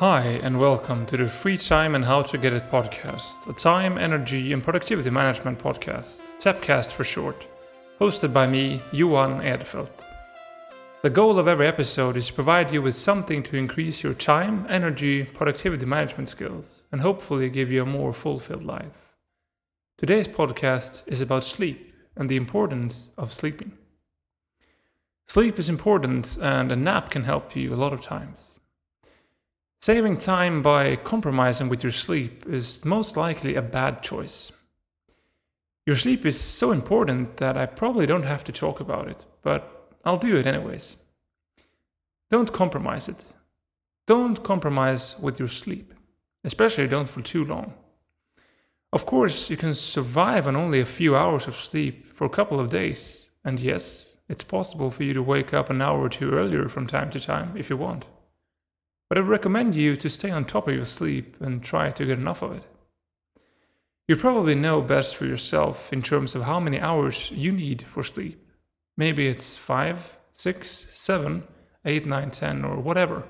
Hi, and welcome to the Free Time and How to Get It podcast, a time, energy, and productivity management podcast, TEPcast for short, hosted by me, Johan Edfeldt. The goal of every episode is to provide you with something to increase your time, energy, productivity management skills, and hopefully give you a more fulfilled life. Today's podcast is about sleep and the importance of sleeping. Sleep is important, and a nap can help you a lot of times. Saving time by compromising with your sleep is most likely a bad choice. Your sleep is so important that I probably don't have to talk about it, but I'll do it anyways. Don't compromise it. Don't compromise with your sleep, especially don't for too long. Of course, you can survive on only a few hours of sleep for a couple of days, and yes, it's possible for you to wake up an hour or two earlier from time to time if you want. But I recommend you to stay on top of your sleep and try to get enough of it. You probably know best for yourself in terms of how many hours you need for sleep. Maybe it's 5, 6, 7, 8, 9, 10, or whatever.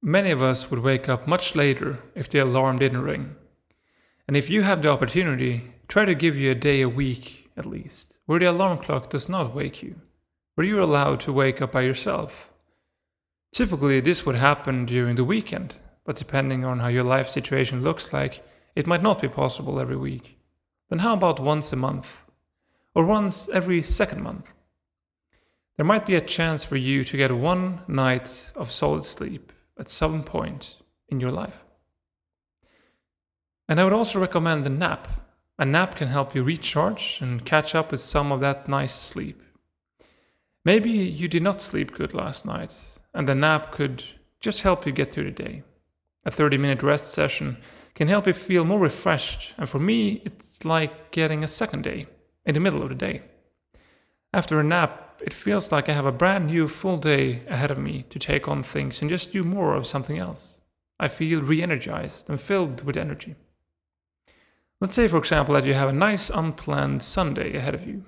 Many of us would wake up much later if the alarm didn't ring. And if you have the opportunity, try to give you a day a week at least, where the alarm clock does not wake you, where you're allowed to wake up by yourself Typically, this would happen during the weekend, but depending on how your life situation looks like, it might not be possible every week. Then, how about once a month? Or once every second month? There might be a chance for you to get one night of solid sleep at some point in your life. And I would also recommend a nap. A nap can help you recharge and catch up with some of that nice sleep. Maybe you did not sleep good last night and the nap could just help you get through the day. A 30 minute rest session can help you feel more refreshed, and for me, it's like getting a second day in the middle of the day. After a nap, it feels like I have a brand new full day ahead of me to take on things and just do more of something else. I feel re energized and filled with energy. Let's say, for example, that you have a nice unplanned Sunday ahead of you.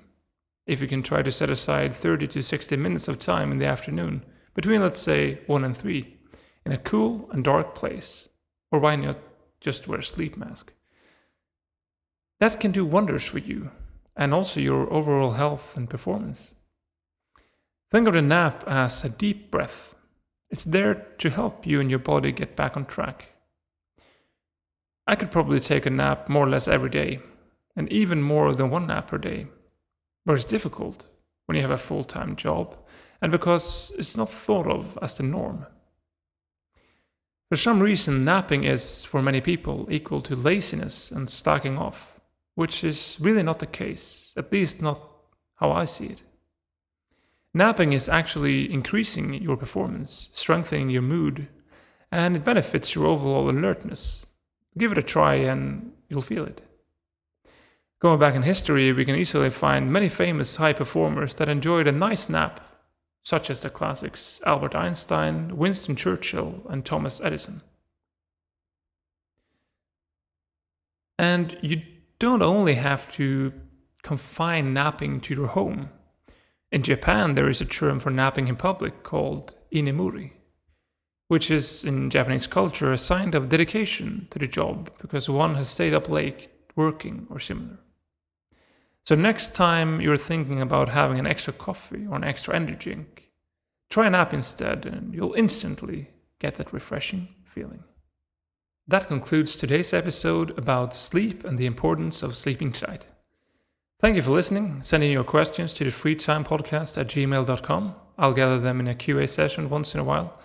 If you can try to set aside 30 to 60 minutes of time in the afternoon between, let's say, 1 and 3, in a cool and dark place, or why not just wear a sleep mask? That can do wonders for you and also your overall health and performance. Think of the nap as a deep breath. It's there to help you and your body get back on track. I could probably take a nap more or less every day, and even more than one nap per day. But it's difficult when you have a full time job and because it's not thought of as the norm. For some reason, napping is, for many people, equal to laziness and stacking off, which is really not the case, at least not how I see it. Napping is actually increasing your performance, strengthening your mood, and it benefits your overall alertness. Give it a try and you'll feel it. Going back in history, we can easily find many famous high performers that enjoyed a nice nap such as the classics Albert Einstein, Winston Churchill, and Thomas Edison. And you don't only have to confine napping to your home. In Japan, there is a term for napping in public called inemuri, which is in Japanese culture a sign of dedication to the job because one has stayed up late working or similar. So next time you're thinking about having an extra coffee or an extra energy drink, try a nap instead and you'll instantly get that refreshing feeling. That concludes today's episode about sleep and the importance of sleeping tight. Thank you for listening. Send in your questions to the freetimepodcast at gmail.com. I'll gather them in a QA session once in a while.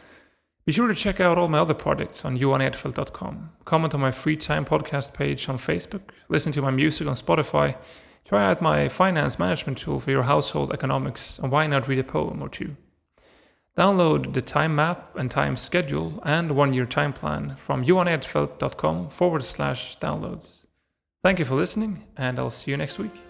Be sure to check out all my other projects on johanedfeldt.com. Comment on my free time podcast page on Facebook. Listen to my music on Spotify Try out my finance management tool for your household economics, and why not read a poem or two? Download the time map and time schedule and one year time plan from johanedfeldt.com forward slash downloads. Thank you for listening, and I'll see you next week.